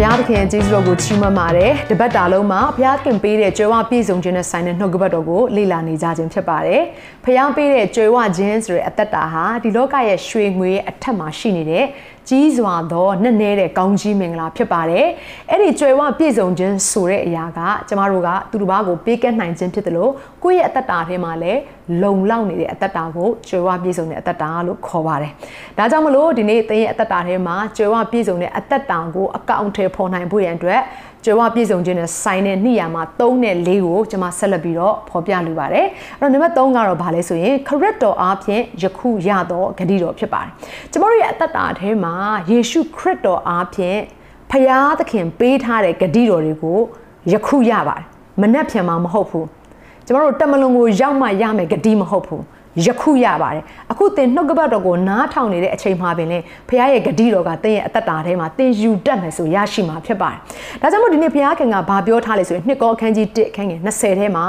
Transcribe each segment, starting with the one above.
ဘုရားသခင်ကျေးဇူးတော်ကိုချီးမွမ်းပါတယ်တပတ်တာလုံးမှာဘုရားသခင်ပေးတဲ့ကြွယ်ဝပြည့်စုံခြင်းနဲ့ဆိုင်တဲ့နှုတ်ကပတ်တော်ကိုလေ့လာနေကြခြင်းဖြစ်ပါတယ်ဘုရားပေးတဲ့ကြွယ်ဝခြင်းဆိုတဲ့အသက်တာဟာဒီလောကရဲ့ရွှေငွေအထက်မှာရှိနေတဲ့ ကြီးစွာသောနှစ်နဲတဲ့ကောင်းကြီးမင်္ဂလာဖြစ်ပါတယ်။အဲ့ဒီကြွယ်ဝပြည့်စုံခြင်းဆိုတဲ့အရာကကျမတို့ကသူတစ်ပါးကိုပေးကမ်းနိုင်ခြင်းဖြစ်တယ်လို့ကိုယ့်ရဲ့အသက်တာထဲမှာလည်းလုံလောက်နေတဲ့အသက်တာကိုကြွယ်ဝပြည့်စုံတဲ့အသက်တာလို့ခေါ်ပါတယ်။ဒါကြောင့်မလို့ဒီနေ့သင်ရဲ့အသက်တာထဲမှာကြွယ်ဝပြည့်စုံတဲ့အသက်တာကိုအကောင့်ထဲပေါ်နိုင်ဖို့ရန်အတွက်ကြွယ်ဝပြည့်စုံခြင်းနဲ့ဆိုင်တဲ့နှိယာမှာ3နဲ့4ကိုကျွန်မဆက်လက်ပြီးတော့ဖော်ပြလိုပါတယ်အဲ့တော့နံပါတ်3ကတော့ဘာလဲဆိုရင်ခရစ်တော်အားဖြင့်ယခုရသောဂတိတော်ဖြစ်ပါတယ်ကျွန်တော်တို့ရဲ့အသက်တာထဲမှာယေရှုခရစ်တော်အားဖြင့်ဖရာသခင်ပေးထားတဲ့ဂတိတော်တွေကိုယခုရပါတယ်မနှက်ဖြန်မှာမဟုတ်ဘူးကျွန်တော်တို့တမလွန်ကိုရောက်မှရမယ်ဂတိမဟုတ်ဘူး ယခုရပါတယ်အခုသင်နှုတ်ကပတ်တော်ကိုနားထောင်နေတဲ့အချိန်မှာပင်လေဖခင်ရဲ့ဂတိတော်ကသင်ရဲ့အသက်တာထဲမှာသင်ယူတတ်မယ်ဆိုရရှိမှာဖြစ်ပါတယ်ဒါကြောင့်မို့ဒီနေ့ဖခင်ကဘာပြောထားလဲဆိုရင်နှစ်ကောအခန်းကြီး1အခန်းငယ်20ထဲမှာ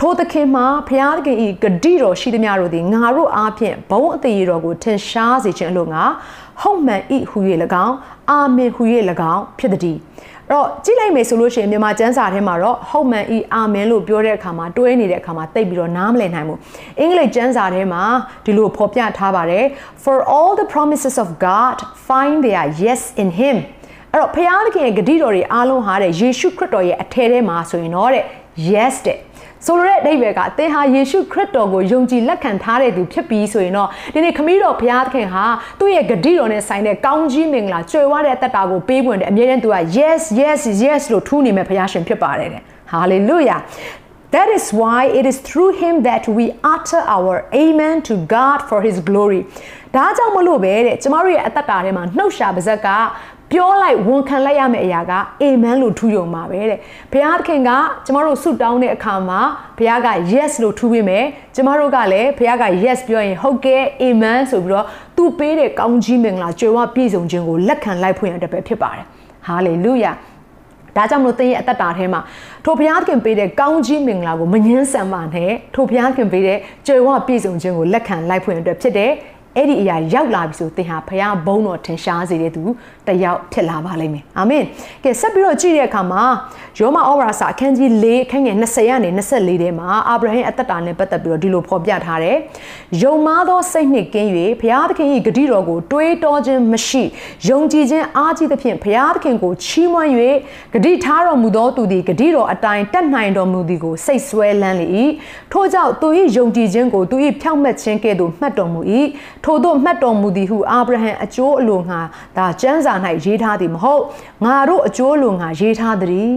ထိုသခင်မှာဖခင်သခင်ဤဂတိတော်ရှိသမျှတို့သည်ငါတို့အားဖြင့်ဘုံအသေးတော်ကိုထင်ရှားစေခြင်းအလို့ငါဟုတ်မှန်ဤဟူ၍၎င်းအာမင်ဟူ၍၎င်းဖြစ်သည် တော့ကြည့်လိုက်မယ်ဆိုလို့ရှိရင်မြန်မာကျမ်းစာထဲမှာတော့ဟုတ်မှန်ဤအာမင်လို့ပြောတဲ့အခါမှာတွဲနေတဲ့အခါမှာတိတ်ပြီးတော့နားမလည်နိုင်ဘူးအင်္ဂလိပ်ကျမ်းစာထဲမှာဒီလိုဖော်ပြထားပါတယ် for all the promises of God find their yes in him အဲ့တော့ဖခင်သခင်ရဲ့ဂတိတော်တွေအားလုံးဟာတဲ့ယေရှုခရစ်တော်ရဲ့အထည်ထဲမှာဆိုရင်တော့တဲ့ yes တဲ့ ဆိုလိုတဲ့အဓိပ္ပာယ်ကအသင်ဟာယေရှုခရစ်တော်ကိုယုံကြည်လက်ခံထားတဲ့သူဖြစ်ပြီးဆိုရင်တော့ဒီနေ့ခမည်းတော်ဘုရားသခင်ဟာသူ့ရဲ့ဂတိတော်နဲ့ဆိုင်တဲ့ကောင်းကြီးမင်္ဂလာကြွယ်ဝတဲ့အသက်တာကိုပေးပွင့်တယ်အမြဲတမ်းသူက yes yes yes လို့ထူးနေမဲ့ဘုရားရှင်ဖြစ်ပါတယ်တဲ့ hallelujah That is why it is through him that we utter our amen to God for his glory. ဒါကြောင့်မလို့ပဲတဲ့ကျမတို့ရဲ့အသက်တာထဲမှာနှုတ်ရှာပါဇက်က ပြောလိုက်ဝန်ခံလိုက်ရမယ့်အရာကအာမင်လို့ထူယုံပါပဲတဲ့ဘုရားသခင်ကကျမတို့ဆုတောင်းတဲ့အခါမှာဘုရားက yes လို့ထူပေးမယ်ကျမတို့ကလည်းဘုရားက yes ပြောရင်ဟုတ်ကဲ့အာမင်ဆိုပြီးတော့သူပေးတဲ့ကောင်းကြီးမင်္ဂလာကြွယ်ဝပြည့်စုံခြင်းကိုလက်ခံလိုက်ဖို့ရတဲ့ပဲဖြစ်ပါတယ်ဟာလေလုယာဒါကြောင့်မလို့သင်ရဲ့အသက်တာထဲမှာထိုဘုရားသခင်ပေးတဲ့ကောင်းကြီးမင်္ဂလာကိုမငင်းဆန်ပါနဲ့ထိုဘုရားသခင်ပေးတဲ့ကြွယ်ဝပြည့်စုံခြင်းကိုလက်ခံလိုက်ဖို့ရတဲ့ဖြစ်တဲ့ အဲ့ဒီအရာရောက်လာပြီဆိုသင်ဟာဖခင်ဘုန်းတော်ထင်ရှားစေတဲ့သူတယောက်ဖြစ်လာပါလိမ့်မယ်အာမင်ကဲဆက်ပြီးတော့ကြည့်တဲ့အခါမှာယောမဩဝါစာအခန်းကြီး၄အခန်းငယ်20ကနေ24ထဲမှာအာဗြဟံအသက်တာနဲ့ပတ်သက်ပြီးတော့ဒီလိုဖော်ပြထားတယ်ယုံမားသောစိတ်နှင့်ကင်း၍ဘုရားသခင်၏ဂတိတော်ကိုတွေးတောခြင်းမရှိယုံကြည်ခြင်းအားကြီးသဖြင့်ဘုရားသခင်ကိုချီးမွမ်း၍ဂတိထားတော်မူသောသူသည်ဂတိတော်အတိုင်းတတ်နိုင်တော်မူသည်ကိုစိတ်ဆွဲလန်းလေ၏ထို့ကြောင့်သူ၏ယုံကြည်ခြင်းကိုသူ၏ဖြောင့်မတ်ခြင်းကဲ့သို့မှတ်တော်မူ၏ထို့သောမှတ်တော်မူသည်ဟုအာဗြဟံအကျိုးအလိုငါဒါကျမ်းစာ၌ရေးထားသည်မဟုတ်ငါတို့အကျိုးအလိုငါရေးထားသည်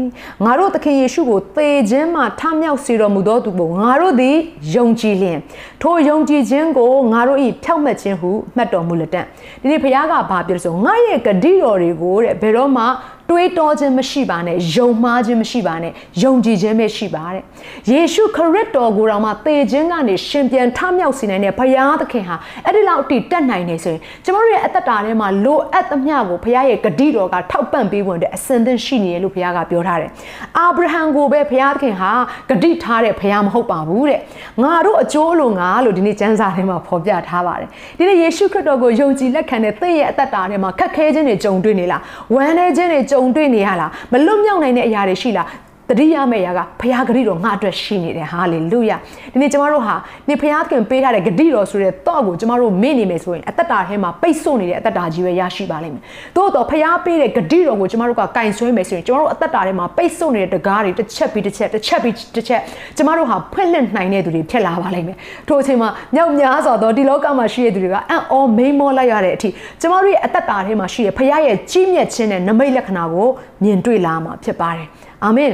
ငါတို့သခင်ယေရှုကိုသေခြင်းမှထမြောက်စေတော်မူသောသူကိုငါတို့သည်ယုံကြည်လျင်ထိုယုံကြည်ခြင်းကိုငါတို့၏ဖြောင့်မတ်ခြင်းဟုမှတ်တော်မူလက်တံဒီနေ့ဘုရားကဘာပြောလဲဆိုငါရဲ့ဂတိတော်တွေကိုတဲ့ဘယ်တော့မှ တွေးတောခြင်းမရှိပါနဲ့ယုံမှားခြင်းမရှိပါနဲ့ယုံကြည်ခြင်းပဲရှိပါတဲ့ယေရှုခရစ်တော်ကိုယ်တော်မှာသေခြင်းကနေရှင်ပြန်ထမြောက်စေနိုင်တဲ့ဘုရားသခင်ဟာအဲ့ဒီလောက်အထိတက်နိုင်နေဆိုရင်ကျမတို့ရဲ့အသက်တာထဲမှာလိုအပ်သမျှကိုဘုရားရဲ့ဂတိတော်ကထောက်ပံ့ပေးဝင်တဲ့အစဉ်သင့်ရှိနေတယ်လို့ဘုရားကပြောထားတယ်အာဗြဟံကိုပဲဘုရားသခင်ဟာဂတိထားတဲ့ဘုရားမဟုတ်ပါဘူးတဲ့ငါတို့အကျိုးလိုငါလို့ဒီနေ့ကျမ်းစာထဲမှာဖော်ပြထားပါတယ်ဒီနေ့ယေရှုခရစ်တော်ကိုယုံကြည်လက်ခံတဲ့သင်ရဲ့အသက်တာထဲမှာခက်ခဲခြင်းတွေကြုံတွေ့နေလားဝမ်းနည်းခြင်းတွေကြုံတွေ့နေရလားမလွတ်မြောက်နိုင်တဲ့အရာတွေရှိလား တတိယမဲ့ရာကဖခင်ဂတိတော်ငါအတွက်ရှိနေတယ်ဟာလေလုယာဒီနေ့ကျမတို့ဟာနေဖခင်ပေးထားတဲ့ဂတိတော်ဆိုတဲ့တော့ကိုကျမတို့မေ့နေမယ်ဆိုရင်အသက်တာထဲမှာပိတ်ဆို့နေတဲ့အသက်တာကြီးပဲရရှိပါလိမ့်မယ်သို့တော့ဖခင်ပေးတဲ့ဂတိတော်ကိုကျမတို့ကကင်ဆွဲမယ်ဆိုရင်ကျမတို့အသက်တာထဲမှာပိတ်ဆို့နေတဲ့တကားတွေတစ်ချက်ပြီးတစ်ချက်တစ်ချက်ပြီးတစ်ချက်ကျမတို့ဟာဖွင့်လှစ်နိုင်တဲ့သူတွေဖြစ်လာပါလိမ့်မယ်ထို့အချိန်မှာမြောက်များစွာသောဒီလောကမှာရှိတဲ့သူတွေကအံ့ဩမိန်မောလိုက်ရတဲ့အထိကျမတို့ရဲ့အသက်တာထဲမှာရှိတဲ့ဖခင်ရဲ့ကြီးမြတ်ခြင်းနဲ့နမိတ်လက္ခဏာကိုမြင်တွေ့လာမှာဖြစ်ပါတယ် အာမင်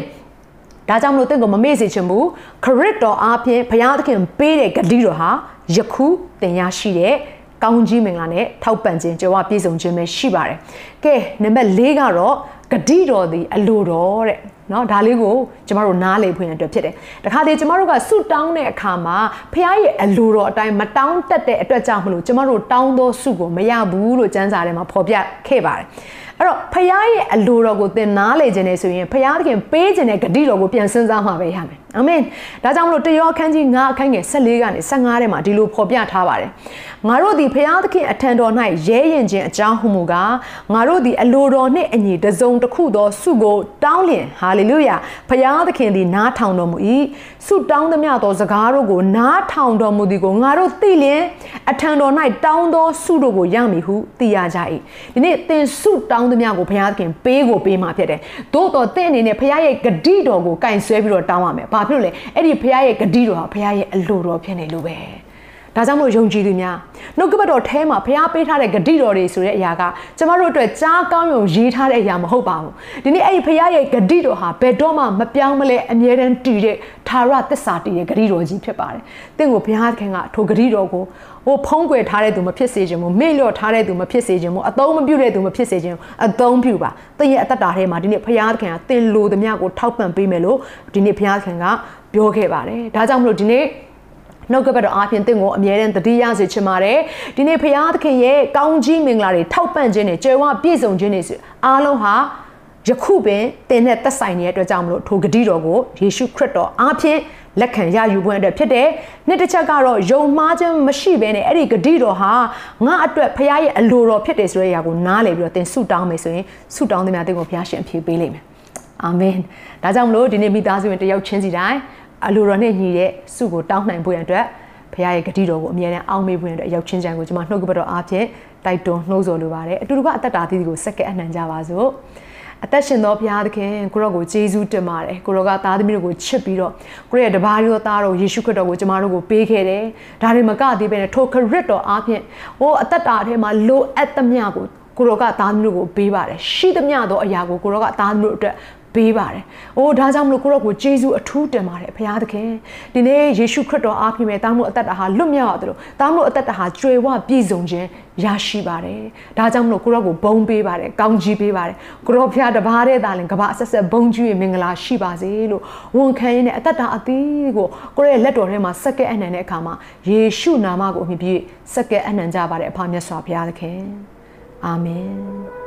ဒါကြောင့်မလို့တင့်ကိုမမေ့စေချင်ဘူးခရစ်တော်အားဖြင့်ဘုရားသခင်ပေးတဲ့ဂတိတော်ဟာယခုတင်ရရှိတဲ့ကောင်းကြီးမင်္ဂလာနဲ့ထောက်ပံ့ခြင်းကြွားပြည့်စုံခြင်းပဲရှိပါတယ်။ကဲနံပါတ်၄ကတော့ ဂတိတော်သည်အလိုတော်တဲ့เนาะဒါလေးကိုကျမတို့နားလေဖွင့်ရတဲ့ဖြစ်တယ်။တခါတည်းကျမတို့ကဆုတောင်းတဲ့အခါမှာဖခင်ရဲ့အလိုတော်အတိုင်းမတောင်းတတ်တဲ့အတွက်ကြောင့်မလို့ကျမတို့တောင်းသောဆုကိုမရဘူးလို့ကျမ်းစာထဲမှာဖော်ပြခဲ့ပါတယ်။ အဲ့တော့ဖခင်ရဲ့အလိုတော်ကိုသင်နားလေခြင်းနဲ့ဆိုရင်ဖခင်သခင်ပေးခြင်းနဲ့ဂတိတော်ကိုပြန်စဉ်းစားမှာပဲရမယ်အာမင်ဒါကြောင့်မလို့တယောအခန်းကြီး9အခန်းငယ်14ကနေ15ထဲမှာဒီလိုဖော်ပြထားပါတယ်ငါတို့သည်ဖခင်သခင်အထံတော်၌ရဲရင်ခြင်းအကြောင်းဟုမူကားငါတို့သည်အလိုတော်နှင့်အညီတစုံတစ်ခုသောဆုကိုတောင်းလျင်ဟာလေလုယာဖခင်သခင်သည်နားထောင်တော်မူ၏ဆုတောင်းသမျှသောစကားတို့ကိုနားထောင်တော်မူသည်ကိုငါတို့သိလျင်အထံတော်၌တောင်းသောဆုတို့ကိုရမည်ဟုသိရကြ၏ဒီနေ့သင်ဆုတောင်းသမျှကိုဘုရားသခင်ပေးကိုပေးမှာဖြစ်တယ်သို့တော်သင်အနေနဲ့ဘုရားရဲ့ဂတိတော်ကိုကင်ဆွဲပြီးတော့တောင်းရမယ်ဘာဖြစ်လို့လဲအဲ့ဒီဘုရားရဲ့ဂတိတော်ဟာဘုရားရဲ့အလိုတော်ဖြစ်နေလို့ပဲဒါကြောင့်မို့ယုံကြည်သူများ နှုတ်ကပတ်တော်ထဲမှာဖျားပေးထားတဲ့ဂတိတော်တွေဆိုတဲ့အရာကကျမတို့အတွက်ကြားကောင်းယုံရေးထားတဲ့အရာမဟုတ်ပါဘူးဒီနေ့အဲ့ဒီဖျားရဲ့ဂတိတော်ဟာဘယ်တော့မှမပြောင်းမလဲအမြဲတမ်းတည်တဲ့သာရသစ္စာတည်တဲ့ဂတိတော်ကြီးဖြစ်ပါတယ်တင့်ကိုဘုရားခင်ကထိုဂတိတော်ကိုဟိုဖုံးကွယ်ထားတဲ့သူမဖြစ်စေခြင်းမို့မေ့လျော့ထားတဲ့သူမဖြစ်စေခြင်းမို့အသုံးမပြုတဲ့သူမဖြစ်စေခြင်းအသုံးပြုပါသင်ရဲ့အသက်တာထဲမှာဒီနေ့ဘုရားခင်ကသင်လိုသမျှကိုထောက်ပံ့ပေးမယ်လို့ဒီနေ့ဘုရားခင်ကပြောခဲ့ပါတယ်ဒါကြောင့်မလို့ဒီနေ့ နှုတ်ကပတ်တော်အားဖြင့်တင့်ကိုအမြဲတမ်းတတိယစေချင်ပါတယ်ဒီနေ့ဖရာသခင်ရဲ့ကောင်းကြီးမင်္ဂလာတွေထောက်ပံ့ခြင်းနဲ့ကြွယ်ဝပြည့်စုံခြင်းတွေအားလုံးဟာယခုပင်တင်နဲ့သက်ဆိုင်နေတဲ့အတွက်ကြောင့်မလို့ထိုဂတိတော်ကိုယေရှုခရစ်တော်အားဖြင့်လက်ခံရယူခွင့်အတွက်ဖြစ်တယ်။နှစ်တစ်ချက်ကတော့ယုံမှားခြင်းမရှိဘဲနဲ့အဲ့ဒီဂတိတော်ဟာငါအတွက်ဖခင်ရဲ့အလိုတော်ဖြစ်တယ်ဆိုတဲ့အရာကိုနားလည်ပြီးတော့သင်ဆုတောင်းမယ်ဆိုရင်ဆုတောင်းသမျှသင်ကိုဖခင်ရှင်ဖြေပေးလိမ့်မယ်။အာမင်။ဒါကြောင့်မလို့ဒီနေ့မိသားစုဝင်တယောက်ချင်းစီတိုင်း အလိုတော်နဲ့ညီတဲ့ဆုကိုတောင်းနိုင်ဖို့ရန်အတွက်ဖခင်ရဲ့ဂတိတော်ကိုအမြဲတမ်းအောက်မေ့ဖို့ရန်အတွက်ရောက်ချင်းချံကိုကျွန်မနှုတ်ကပတ်တော်အားဖြင့်တိုက်တွန်းနှိုးဆော်လိုပါတယ်အတူတူကအသက်တာသီးကိုစက္ကဲအနှံကြပါစို့အသက်ရှင်သောဘုရားသခင်ကိုရောကိုယေရှုတင်ပါတယ်ကိုရောကသားသမီးတို့ကိုချစ်ပြီးတော့ကိုရဲ့တပါးရောသားတော်ယေရှုခရစ်တော်ကိုကျမတို့ကိုပေးခဲ့တယ်ဒါတွေမကသေးပဲနဲ့ထိုခရစ်တော်အားဖြင့်ဟိုအသက်တာထဲမှာလိုအပ်သမျှကိုကိုရောကသားသမီးတို့ကိုပေးပါတယ်ရှိသမျှသောအရာကိုကိုရောကသားသမီးတို့အတွက် ပေးပါတယ်။အိုးဒါကြောင့်မလို့ကိုရောကိုယေရှုအထူးတင်ပါတယ်ဘုရားသခင်။ဒီနေ့ယေရှုခရစ်တော်အားဖြင့်ပဲတားမှုအသက်တာဟာလွတ်မြောက်ရတယ်လို့တားမှုအသက်တာဟာကြွယ်ဝပြည့်စုံခြင်းရရှိပါတယ်။ဒါကြောင့်မလို့ကိုရောကိုဘုံပေးပါတယ်။ကောင်းကြီးပေးပါတယ်။ကိုရောဖျားတပါးတဲ့သားလင်ကဘာဆက်ဆက်ဘုံကြီးရဲ့မင်္ဂလာရှိပါစေလို့ဝန်ခံရင်းနဲ့အသက်တာအသီးကိုကိုရောရဲ့လက်တော်ထဲမှာစက္ကဲအနှံတဲ့အခါမှာယေရှုနာမကိုအမြင်ပြီးစက္ကဲအနှံကြပါတယ်အဖမြတ်စွာဘုရားသခင်။အာမင်။